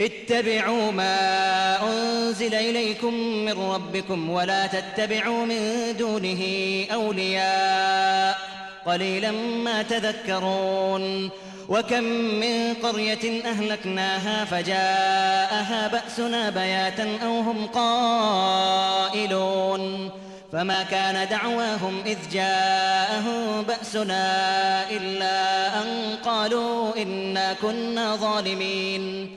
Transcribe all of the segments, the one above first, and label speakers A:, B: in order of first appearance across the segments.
A: اتبعوا ما أنزل إليكم من ربكم ولا تتبعوا من دونه أولياء قليلا ما تذكرون وكم من قرية أهلكناها فجاءها بأسنا بياتا أو هم قائلون فما كان دعواهم إذ جاءهم بأسنا إلا أن قالوا إنا كنا ظالمين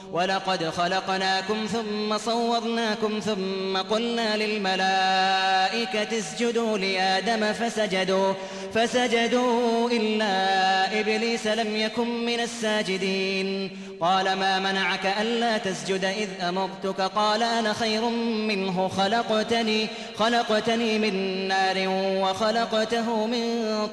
A: ولقد خلقناكم ثم صورناكم ثم قلنا للملائكة اسجدوا لآدم فسجدوا فسجدوا إلا إبليس لم يكن من الساجدين قال ما منعك ألا تسجد إذ أمرتك قال أنا خير منه خلقتني خلقتني من نار وخلقته من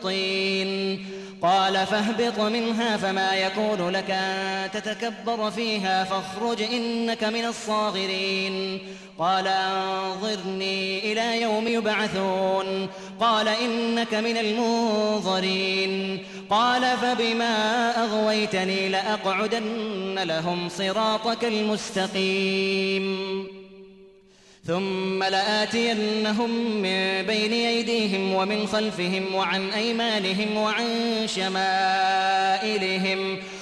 A: طين قال فاهبط منها فما يكون لك أن تتكبر فيها فاخرج إنك من الصاغرين قال أنظرني إلى يوم يبعثون قال إنك من المنظرين قال فبما أغويتني لأقعدن لهم صراطك المستقيم ثم لآتينهم من بين أيديهم ومن خلفهم وعن أيمانهم وعن شمائلهم ۖ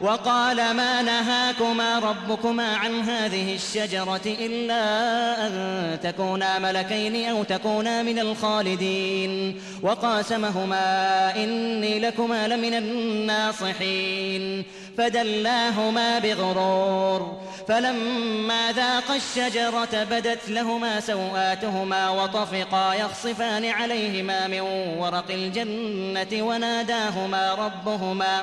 A: وقال ما نهاكما ربكما عن هذه الشجرة إلا أن تكونا ملكين أو تكونا من الخالدين وقاسمهما إني لكما لمن الناصحين فدلاهما بغرور فلما ذاقا الشجرة بدت لهما سوآتهما وطفقا يخصفان عليهما من ورق الجنة وناداهما ربهما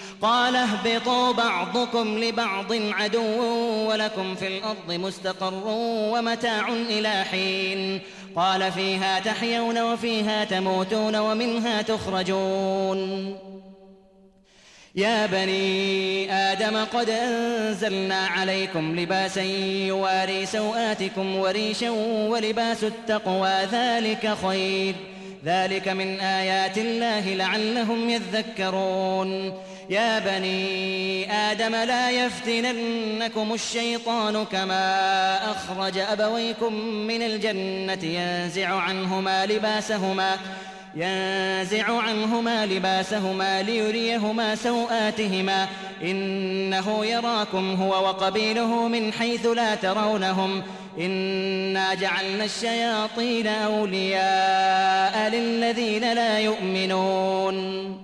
A: قال اهبطوا بعضكم لبعض عدو ولكم في الارض مستقر ومتاع الى حين قال فيها تحيون وفيها تموتون ومنها تخرجون يا بني ادم قد انزلنا عليكم لباسا يواري سواتكم وريشا ولباس التقوى ذلك خير ذلك من ايات الله لعلهم يذكرون يا بني آدم لا يفتننكم الشيطان كما أخرج أبويكم من الجنة ينزع عنهما لباسهما ينزع عنهما لباسهما ليريهما سوآتهما إنه يراكم هو وقبيله من حيث لا ترونهم إنا جعلنا الشياطين أولياء للذين لا يؤمنون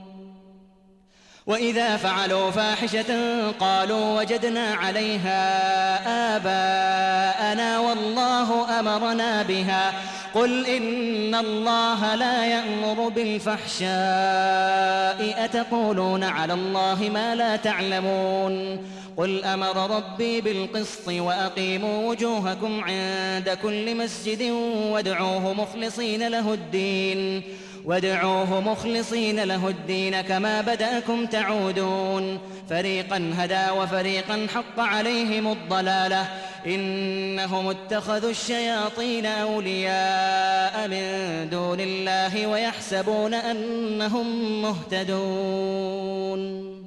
A: وإذا فعلوا فاحشة قالوا وجدنا عليها آباءنا والله أمرنا بها قل إن الله لا يأمر بالفحشاء أتقولون على الله ما لا تعلمون قل أمر ربي بالقسط وأقيموا وجوهكم عند كل مسجد وادعوه مخلصين له الدين وادعوه مخلصين له الدين كما بدأكم تعودون فريقا هدى وفريقا حق عليهم الضلالة إنهم اتخذوا الشياطين أولياء من دون الله ويحسبون أنهم مهتدون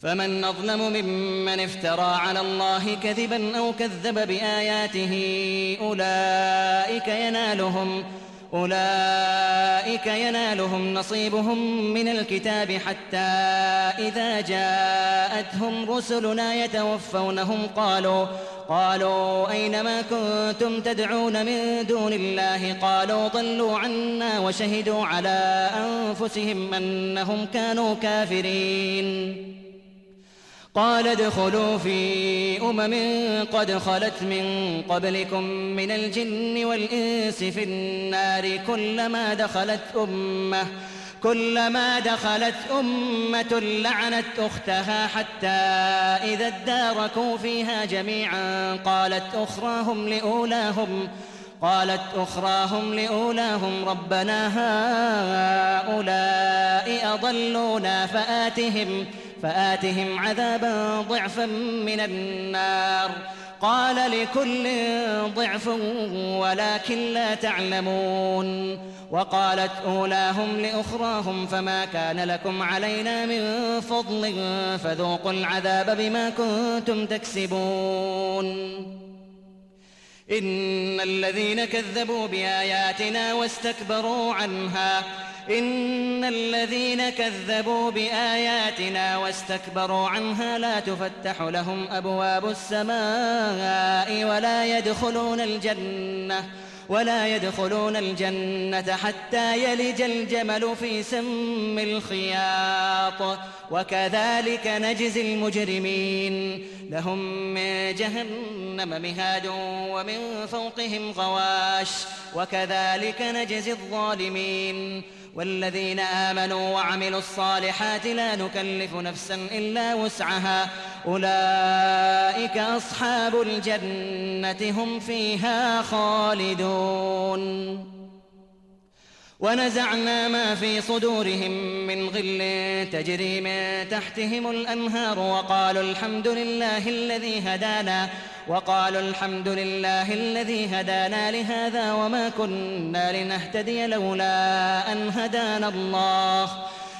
A: فمن أظلم ممن افترى على الله كذبا أو كذب بآياته أولئك ينالهم أولئك ينالهم نصيبهم من الكتاب حتى إذا جاءتهم رسلنا يتوفونهم قالوا قالوا أين ما كنتم تدعون من دون الله قالوا ضلوا عنا وشهدوا على أنفسهم أنهم كانوا كافرين قال ادخلوا في أمم قد خلت من قبلكم من الجن والإنس في النار كلما دخلت أمة كلما دخلت أمة لعنت أختها حتى إذا اداركوا فيها جميعا قالت أخراهم لأولاهم قالت أخراهم لأولاهم ربنا هؤلاء أضلونا فآتهم ۖ فآتهم عذابا ضعفا من النار قال لكل ضعف ولكن لا تعلمون وقالت أولاهم لأخراهم فما كان لكم علينا من فضل فذوقوا العذاب بما كنتم تكسبون إن الذين كذبوا بآياتنا واستكبروا عنها إن الذين كذبوا بآياتنا واستكبروا عنها لا تفتح لهم أبواب السماء ولا يدخلون الجنة ولا يدخلون الجنة حتى يلج الجمل في سم الخياط وكذلك نجزي المجرمين لهم من جهنم مهاد ومن فوقهم غواش وكذلك نجزي الظالمين والذين آمنوا وعملوا الصالحات لا نكلف نفسا إلا وسعها أولئك أصحاب الجنة هم فيها خالدون ونزعنا ما في صدورهم من غل تجري من تحتهم الأنهار وقالوا الحمد لله الذي هدانا وقالوا الحمد لله الذي هدانا لهذا وما كنا لنهتدي لولا أن هدانا الله ۖ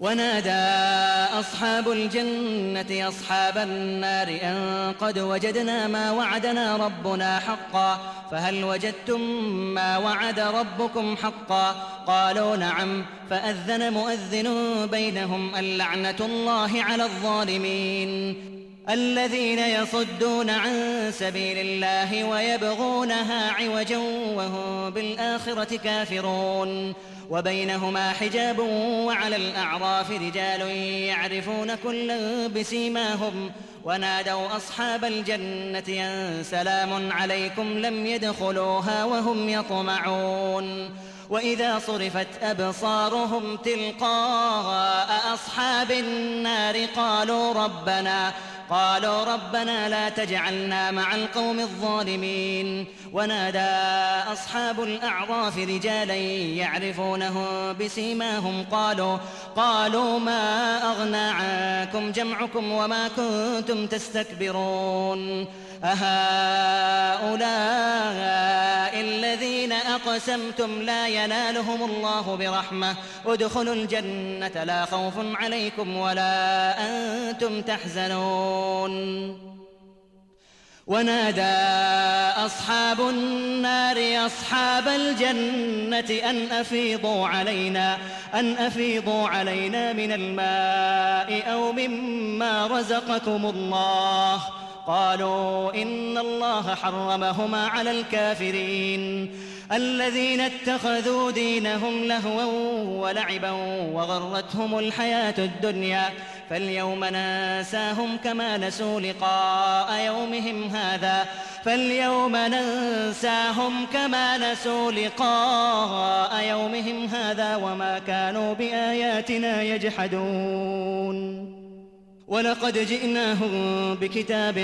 A: ونادى أصحاب الجنة أصحاب النار أن قد وجدنا ما وعدنا ربنا حقا فهل وجدتم ما وعد ربكم حقا قالوا نعم فأذن مؤذن بينهم اللعنة الله على الظالمين الذين يصدون عن سبيل الله ويبغونها عوجا وهم بالآخرة كافرون وبينهما حجاب وعلى الأعراف رجال يعرفون كلا بسيماهم ونادوا أصحاب الجنة أن سلام عليكم لم يدخلوها وهم يطمعون وإذا صرفت أبصارهم تلقاء أصحاب النار قالوا ربنا قالوا ربنا لا تجعلنا مع القوم الظالمين ونادى أصحاب الأعراف رجالا يعرفونهم بسيماهم قالوا قالوا ما أغنى عنكم جمعكم وما كنتم تستكبرون أهؤلاء الذين أقسمتم لا ينالهم الله برحمة ادخلوا الجنة لا خوف عليكم ولا أنتم تحزنون ونادى أصحاب النار أصحاب الجنة أن أفيضوا علينا أن أفيضوا علينا من الماء أو مما رزقكم الله ۖ قالوا إن الله حرمهما على الكافرين الذين اتخذوا دينهم لهوا ولعبا وغرتهم الحياة الدنيا فاليوم ننساهم كما نسوا لقاء يومهم هذا فاليوم ننساهم كما نسوا لقاء يومهم هذا وما كانوا بآياتنا يجحدون ولقد جئناهم بكتاب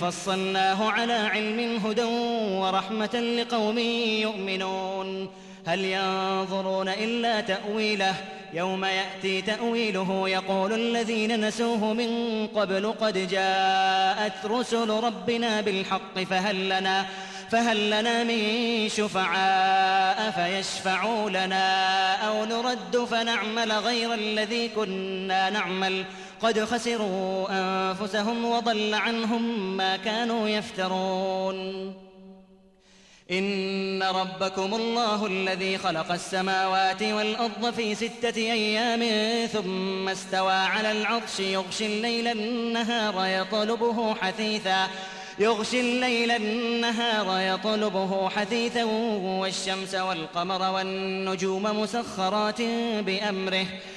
A: فصلناه على علم هدى ورحمة لقوم يؤمنون هل ينظرون إلا تأويله يوم يأتي تأويله يقول الذين نسوه من قبل قد جاءت رسل ربنا بالحق فهل لنا فهل لنا من شفعاء فيشفعوا لنا أو نرد فنعمل غير الذي كنا نعمل ۖ قد خسروا أنفسهم وضل عنهم ما كانوا يفترون إن ربكم الله الذي خلق السماوات والأرض في ستة أيام ثم استوى على العرش يغشي الليل النهار يطلبه حثيثا يغشي الليل النهار يطلبه حثيثا والشمس والقمر والنجوم مسخرات بأمره ۖ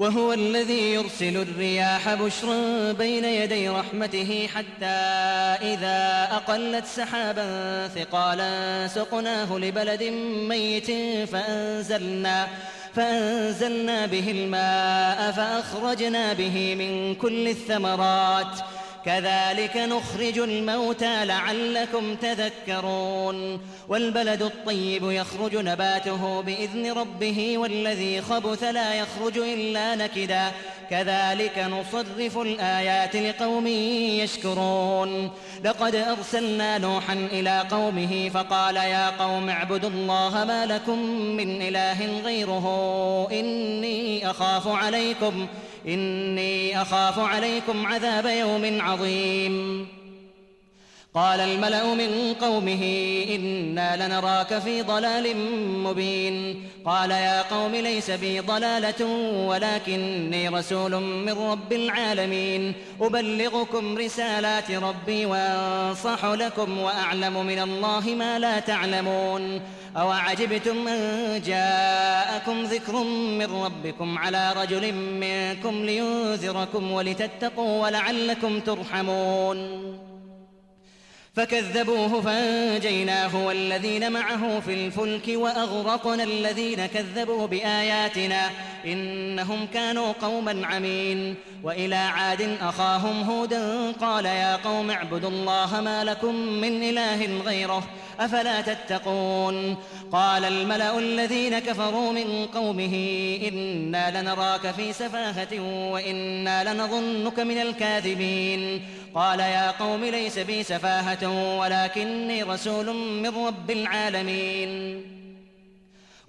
A: وهو الذي يرسل الرياح بشرا بين يدي رحمته حتى إذا أقلت سحابا ثقالا سقناه لبلد ميت فأنزلنا فأنزلنا به الماء فأخرجنا به من كل الثمرات ۖ كذلك نخرج الموتى لعلكم تذكرون والبلد الطيب يخرج نباته باذن ربه والذي خبث لا يخرج الا نكدا كذلك نصرف الايات لقوم يشكرون لقد ارسلنا نوحا الى قومه فقال يا قوم اعبدوا الله ما لكم من اله غيره اني اخاف عليكم إني أخاف عليكم عذاب يوم عظيم قال الملأ من قومه إنا لنراك في ضلال مبين قال يا قوم ليس بي ضلالة ولكني رسول من رب العالمين أبلغكم رسالات ربي وأنصح لكم وأعلم من الله ما لا تعلمون أوعجبتم أن جاءكم ذكر من ربكم على رجل منكم لينذركم ولتتقوا ولعلكم ترحمون فكذبوه فانجيناه والذين معه في الفلك واغرقنا الذين كذبوا باياتنا إنهم كانوا قوما عمين وإلى عاد أخاهم هودا قال يا قوم اعبدوا الله ما لكم من إله غيره أفلا تتقون قال الملأ الذين كفروا من قومه إنا لنراك في سفاهة وإنا لنظنك من الكاذبين قال يا قوم ليس بي سفاهة ولكني رسول من رب العالمين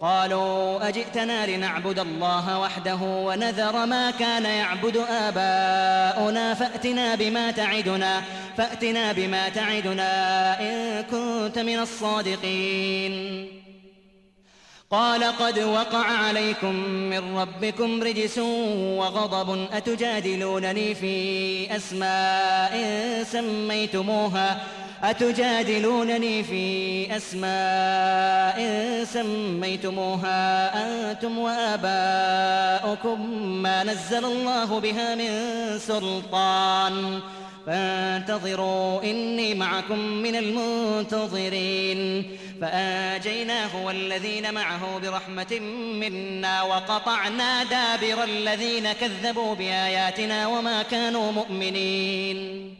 A: قالوا اجئتنا لنعبد الله وحده ونذر ما كان يعبد اباؤنا فاتنا بما تعدنا فاتنا بما تعدنا ان كنت من الصادقين قال قد وقع عليكم من ربكم رجس وغضب اتجادلونني في اسماء سميتموها أتجادلونني في أسماء سميتموها أنتم وآباؤكم ما نزل الله بها من سلطان فانتظروا إني معكم من المنتظرين فآجيناه والذين معه برحمة منا وقطعنا دابر الذين كذبوا بآياتنا وما كانوا مؤمنين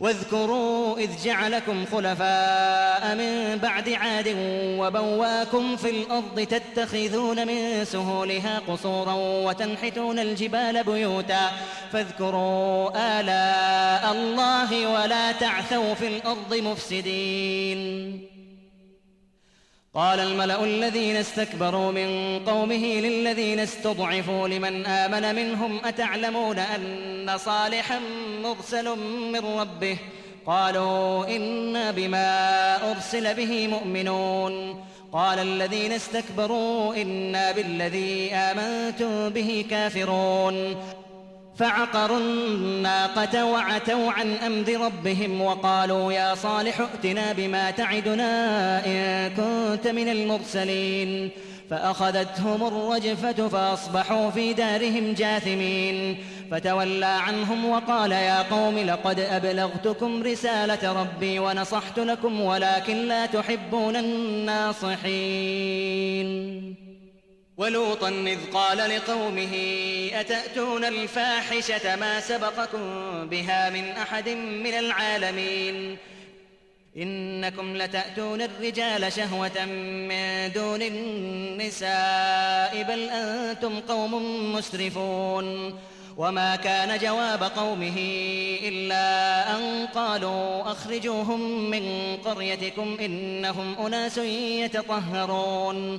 A: واذكروا إذ جعلكم خلفاء من بعد عاد وبواكم في الأرض تتخذون من سهولها قصورا وتنحتون الجبال بيوتا فاذكروا آلاء الله ولا تعثوا في الأرض مفسدين قال الملأ الذين استكبروا من قومه للذين استضعفوا لمن آمن منهم أتعلمون أن صالحا مرسل من ربه قالوا إنا بما أرسل به مؤمنون قال الذين استكبروا إنا بالذي آمنتم به كافرون فعقروا الناقة وعتوا عن أمر ربهم وقالوا يا صالح ائتنا بما تعدنا إن كنت من المرسلين فأخذتهم الرجفة فأصبحوا في دارهم جاثمين فتولى عنهم وقال يا قوم لقد أبلغتكم رسالة ربي ونصحت لكم ولكن لا تحبون الناصحين ولوطا إذ قال لقومه أتأتون الفاحشة ما سبقكم بها من أحد من العالمين إنكم لتأتون الرجال شهوة من دون النساء بل أنتم قوم مسرفون وما كان جواب قومه إلا أن قالوا أخرجوهم من قريتكم إنهم أناس يتطهرون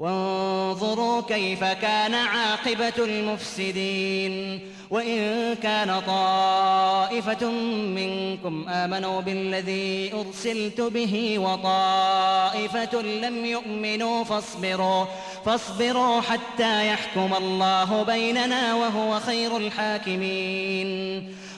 A: وانظروا كيف كان عاقبة المفسدين وإن كان طائفة منكم آمنوا بالذي أرسلت به وطائفة لم يؤمنوا فاصبروا فاصبروا حتى يحكم الله بيننا وهو خير الحاكمين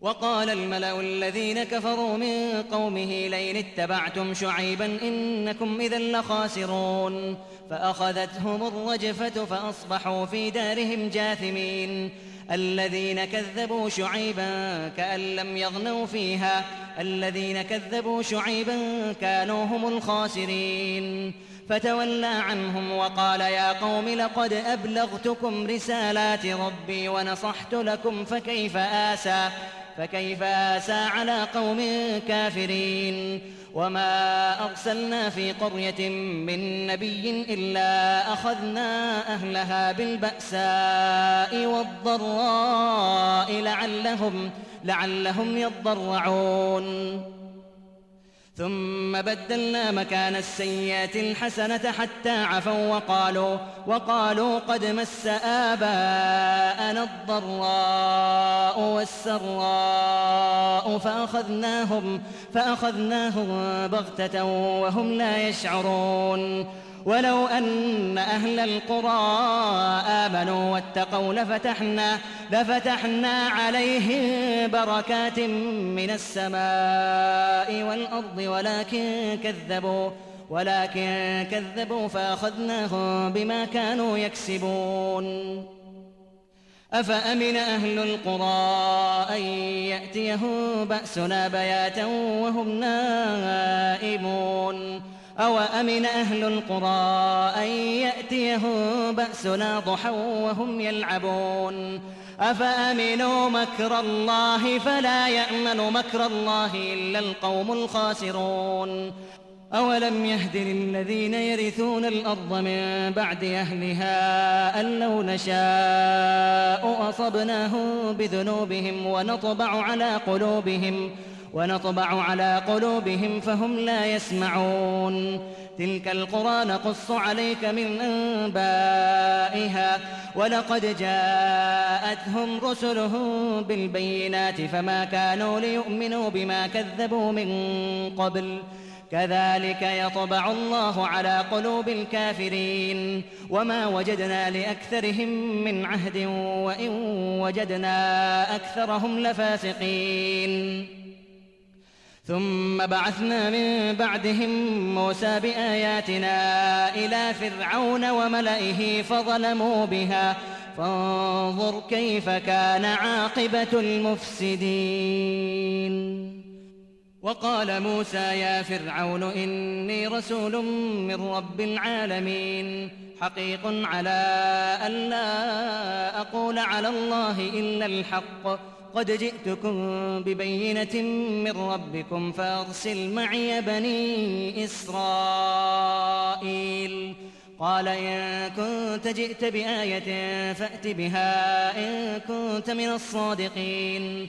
A: وقال الملأ الذين كفروا من قومه لئن اتبعتم شعيبا إنكم إذا لخاسرون فأخذتهم الرجفة فأصبحوا في دارهم جاثمين الذين كذبوا شعيبا كأن لم يغنوا فيها الذين كذبوا شعيبا كانوا هم الخاسرين فتولى عنهم وقال يا قوم لقد أبلغتكم رسالات ربي ونصحت لكم فكيف آسى فكيف آسى على قوم كافرين وما أرسلنا في قرية من نبي إلا أخذنا أهلها بالبأساء والضراء لعلهم لعلهم يضرعون ثم بدلنا مكان السيئات الحسنة حتى عفوا وقالوا وقالوا قد مس آباءنا الضراء والسراء فأخذناهم فأخذناهم بغتة وهم لا يشعرون ولو أن أهل القرى آمنوا واتقوا لفتحنا لفتحنا عليهم بركات من السماء والأرض ولكن كذبوا ولكن كذبوا فأخذناهم بما كانوا يكسبون أفأمن أهل القرى أن يأتيهم بأسنا بياتا وهم نائمون أو أمن أهل القرى أن يأتيهم بأسنا ضحى وهم يلعبون أفأمنوا مكر الله فلا يأمن مكر الله إلا القوم الخاسرون أولم يهد للذين يرثون الأرض من بعد أهلها أن لو نشاء أصبناهم بذنوبهم ونطبع على قلوبهم ونطبع على قلوبهم فهم لا يسمعون تلك القرى نقص عليك من أنبائها ولقد جاءتهم رسلهم بالبينات فما كانوا ليؤمنوا بما كذبوا من قبل ۖ كذلك يطبع الله على قلوب الكافرين وما وجدنا لاكثرهم من عهد وان وجدنا اكثرهم لفاسقين ثم بعثنا من بعدهم موسى باياتنا الى فرعون وملئه فظلموا بها فانظر كيف كان عاقبه المفسدين وقال موسى يا فرعون إني رسول من رب العالمين حقيق على أن لا أقول على الله إلا الحق قد جئتكم ببينة من ربكم فأرسل معي بني إسرائيل قال إن كنت جئت بآية فأت بها إن كنت من الصادقين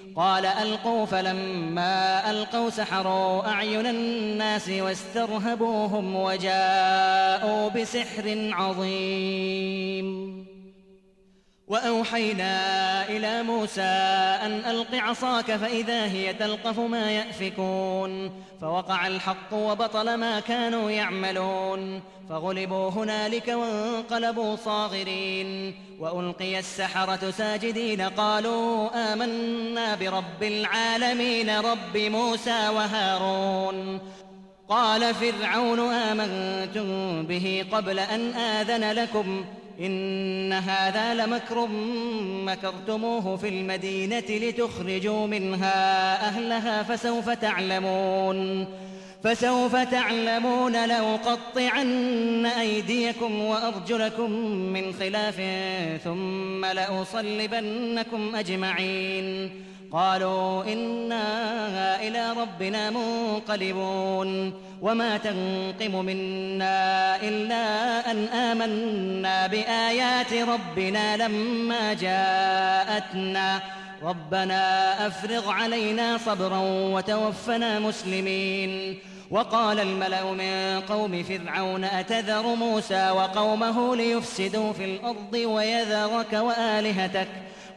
A: قال ألقوا فلما ألقوا سحروا أعين الناس واسترهبوهم وجاءوا بسحر عظيم واوحينا الى موسى ان الق عصاك فاذا هي تلقف ما يافكون فوقع الحق وبطل ما كانوا يعملون فغلبوا هنالك وانقلبوا صاغرين والقي السحره ساجدين قالوا امنا برب العالمين رب موسى وهارون قال فرعون امنتم به قبل ان اذن لكم إن هذا لمكر مكرتموه في المدينة لتخرجوا منها أهلها فسوف تعلمون فسوف تعلمون لو قطعن أيديكم وأرجلكم من خلاف ثم لأصلبنكم أجمعين قالوا إنا إلى ربنا منقلبون وما تنقم منا إلا أن آمنا بآيات ربنا لما جاءتنا ربنا أفرغ علينا صبرا وتوفنا مسلمين وقال الملأ من قوم فرعون أتذر موسى وقومه ليفسدوا في الأرض ويذرك وآلهتك ۖ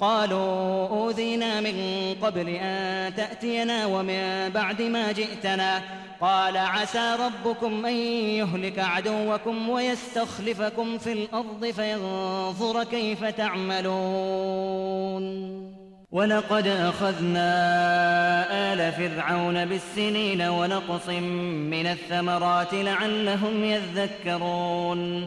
A: قالوا أوذينا من قبل أن تأتينا ومن بعد ما جئتنا قال عسى ربكم أن يهلك عدوكم ويستخلفكم في الأرض فينظر كيف تعملون ولقد أخذنا آل فرعون بالسنين ونقص من الثمرات لعلهم يذكرون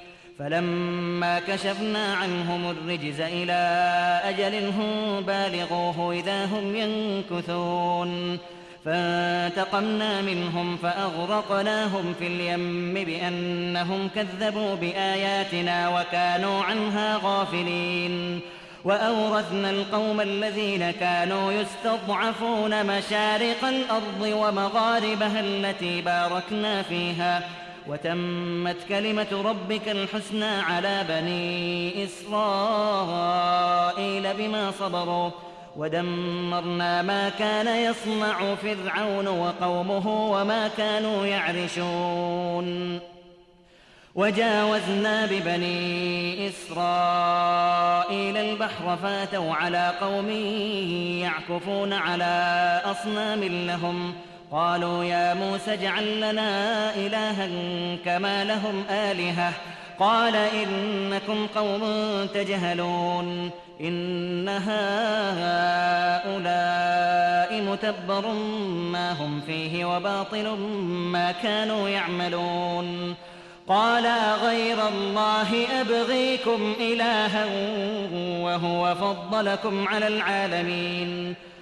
A: فلما كشفنا عنهم الرجز إلى أجل هم بالغوه إذا هم ينكثون فانتقمنا منهم فأغرقناهم في اليم بأنهم كذبوا بآياتنا وكانوا عنها غافلين وأورثنا القوم الذين كانوا يستضعفون مشارق الأرض ومغاربها التي باركنا فيها ۖ وتمت كلمة ربك الحسنى على بني إسرائيل بما صبروا ودمرنا ما كان يصنع فرعون وقومه وما كانوا يعرشون وجاوزنا ببني إسرائيل البحر فاتوا على قوم يعكفون على أصنام لهم ۖ قالوا يا موسى اجعل لنا إلها كما لهم آلهة قال إنكم قوم تجهلون إن هؤلاء متبر ما هم فيه وباطل ما كانوا يعملون قال غير الله أبغيكم إلها وهو فضلكم على العالمين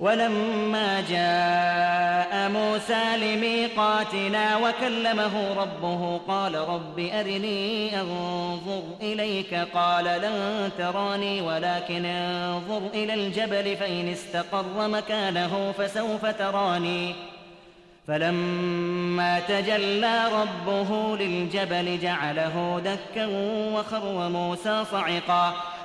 A: ولما جاء موسى لميقاتنا وكلمه ربه قال رب أرني أنظر إليك قال لن تراني ولكن انظر إلى الجبل فإن استقر مكانه فسوف تراني فلما تجلى ربه للجبل جعله دكا وخر موسى صعقا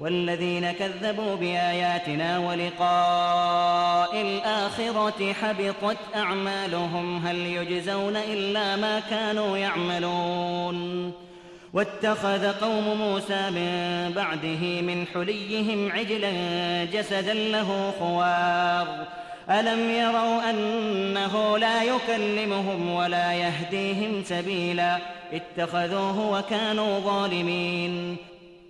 A: والذين كذبوا بآياتنا ولقاء الآخرة حبطت أعمالهم هل يجزون إلا ما كانوا يعملون واتخذ قوم موسى من بعده من حليهم عجلا جسدا له خوار ألم يروا أنه لا يكلمهم ولا يهديهم سبيلا اتخذوه وكانوا ظالمين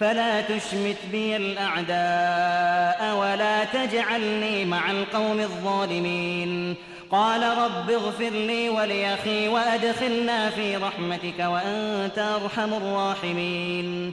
A: فلا تشمت بي الاعداء ولا تجعلني مع القوم الظالمين قال رب اغفر لي ولاخي وادخلنا في رحمتك وانت ارحم الراحمين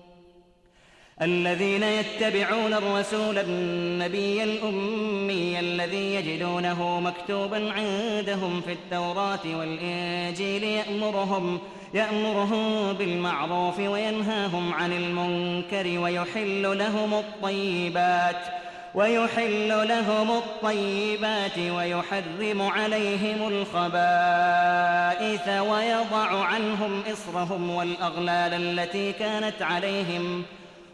A: الذين يتبعون الرسول النبي الأمي الذي يجدونه مكتوبا عندهم في التوراة والإنجيل يأمرهم يأمرهم بالمعروف وينهاهم عن المنكر ويحل لهم الطيبات ويحل لهم الطيبات ويحرم عليهم الخبائث ويضع عنهم إصرهم والأغلال التي كانت عليهم ۖ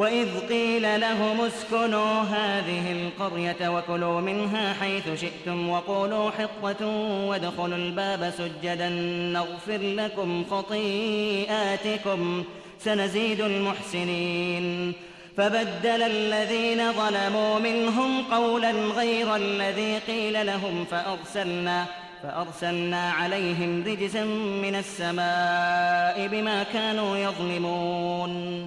A: وإذ قيل لهم اسكنوا هذه القرية وكلوا منها حيث شئتم وقولوا حطة وادخلوا الباب سجدا نغفر لكم خطيئاتكم سنزيد المحسنين فبدل الذين ظلموا منهم قولا غير الذي قيل لهم فأرسلنا فأرسلنا عليهم رجزا من السماء بما كانوا يظلمون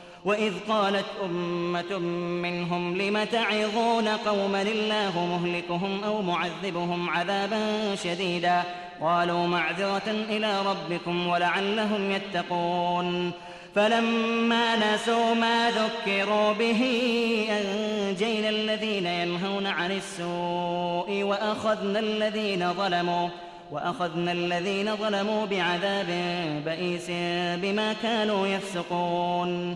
A: وإذ قالت أمة منهم لم تعظون قوما الله مهلكهم أو معذبهم عذابا شديدا قالوا معذرة إلى ربكم ولعلهم يتقون فلما نسوا ما ذكروا به أنجينا الذين ينهون عن السوء وأخذنا الذين ظلموا وأخذنا الذين ظلموا بعذاب بئيس بما كانوا يفسقون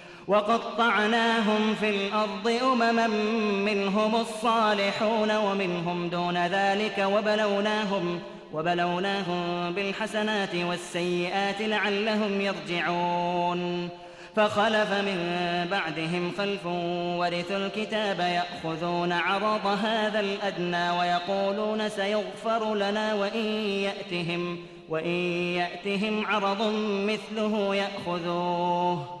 A: وقطعناهم في الأرض أمما منهم الصالحون ومنهم دون ذلك وبلوناهم وبلوناهم بالحسنات والسيئات لعلهم يرجعون فخلف من بعدهم خلف ورثوا الكتاب يأخذون عرض هذا الأدنى ويقولون سيغفر لنا وإن يأتهم وإن يأتهم عرض مثله يأخذوه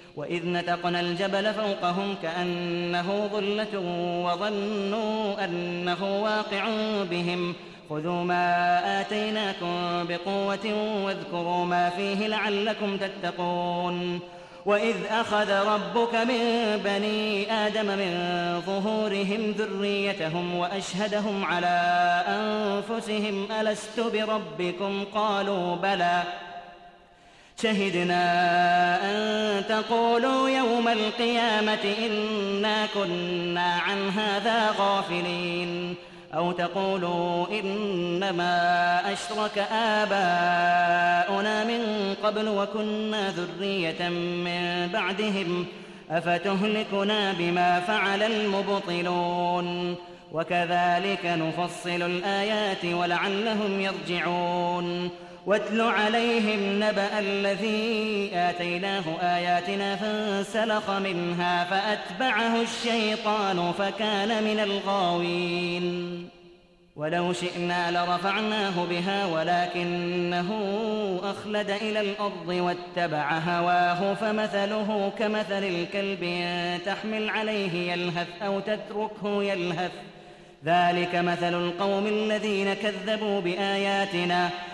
A: وإذ نتقنا الجبل فوقهم كأنه ظلة وظنوا أنه واقع بهم خذوا ما آتيناكم بقوة واذكروا ما فيه لعلكم تتقون وإذ أخذ ربك من بني آدم من ظهورهم ذريتهم وأشهدهم على أنفسهم ألست بربكم قالوا بلى شهدنا أن تقولوا يوم القيامة إنا كنا عن هذا غافلين أو تقولوا إنما أشرك آباؤنا من قبل وكنا ذرية من بعدهم أفتهلكنا بما فعل المبطلون وكذلك نفصل الآيات ولعلهم يرجعون واتل عليهم نبأ الذي آتيناه آياتنا فانسلخ منها فأتبعه الشيطان فكان من الغاوين ولو شئنا لرفعناه بها ولكنه أخلد إلى الأرض واتبع هواه فمثله كمثل الكلب تحمل عليه يلهث أو تتركه يلهث ذلك مثل القوم الذين كذبوا بآياتنا ۖ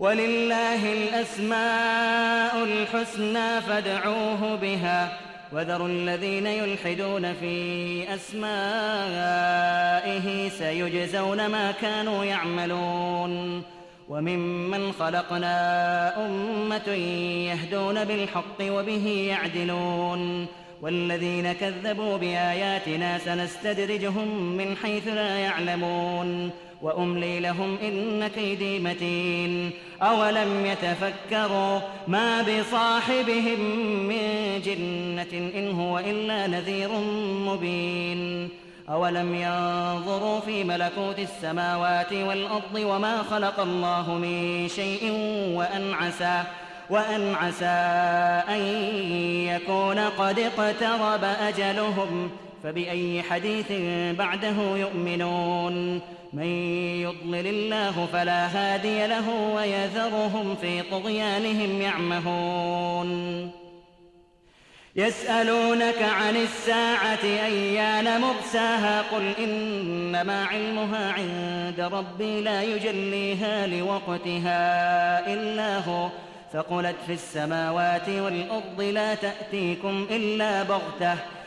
A: ولله الأسماء الحسنى فادعوه بها وذروا الذين يلحدون في أسمائه سيجزون ما كانوا يعملون وممن خلقنا أمة يهدون بالحق وبه يعدلون والذين كذبوا بآياتنا سنستدرجهم من حيث لا يعلمون وأملي لهم إن كيدي متين أولم يتفكروا ما بصاحبهم من جنة إن هو إلا نذير مبين أولم ينظروا في ملكوت السماوات والأرض وما خلق الله من شيء وأن عسى وأن عسى أن يكون قد اقترب أجلهم ۖ فبأي حديث بعده يؤمنون من يضلل الله فلا هادي له ويذرهم في طغيانهم يعمهون يسألونك عن الساعة أيان مرساها قل إنما علمها عند ربي لا يجليها لوقتها إلا هو فقلت في السماوات والأرض لا تأتيكم إلا بغته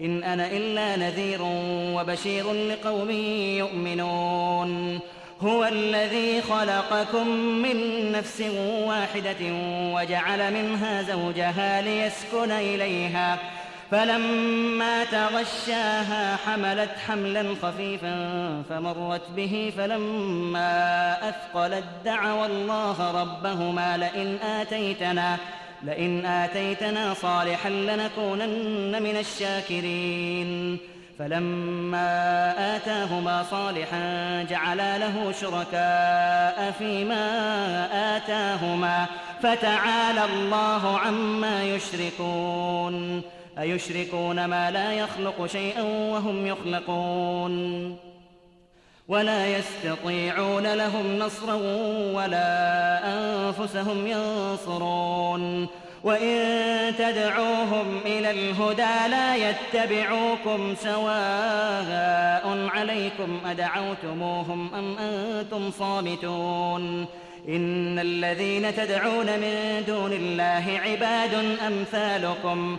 A: إن أنا إلا نذير وبشير لقوم يؤمنون هو الذي خلقكم من نفس واحدة وجعل منها زوجها ليسكن إليها فلما تغشاها حملت حملا خفيفا فمرت به فلما أثقلت دعوا الله ربهما لئن آتيتنا ۖ لئن آتيتنا صالحا لنكونن من الشاكرين فلما آتاهما صالحا جعلا له شركاء فيما آتاهما فتعالى الله عما يشركون أيشركون ما لا يخلق شيئا وهم يخلقون ولا يستطيعون لهم نصرا ولا أنفسهم ينصرون وإن تدعوهم إلى الهدى لا يتبعوكم سواء عليكم أدعوتموهم أم أنتم صامتون إن الذين تدعون من دون الله عباد أمثالكم ۖ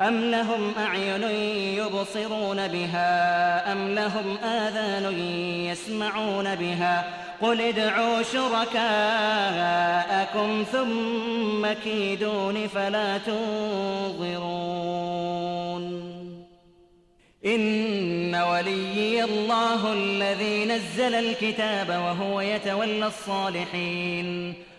A: أم لهم أعين يبصرون بها أم لهم آذان يسمعون بها قل ادعوا شركاءكم ثم كيدون فلا تنظرون إن وليي الله الذي نزل الكتاب وهو يتولى الصالحين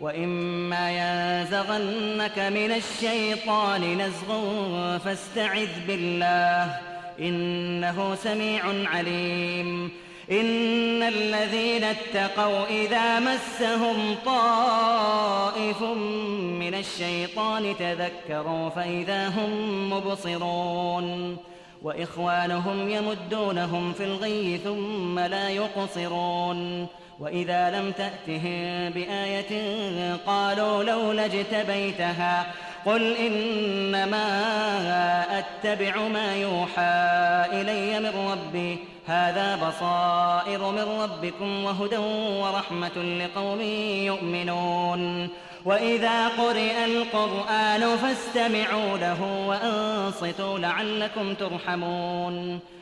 A: واما ينزغنك من الشيطان نزغ فاستعذ بالله انه سميع عليم ان الذين اتقوا اذا مسهم طائف من الشيطان تذكروا فاذا هم مبصرون واخوانهم يمدونهم في الغي ثم لا يقصرون وإذا لم تأتهم بآية قالوا لولا اجتبيتها قل إنما أتبع ما يوحى إلي من ربي هذا بصائر من ربكم وهدى ورحمة لقوم يؤمنون وإذا قرئ القرآن فاستمعوا له وأنصتوا لعلكم ترحمون